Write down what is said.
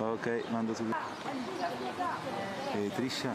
Ok, mando subito. E Trisha,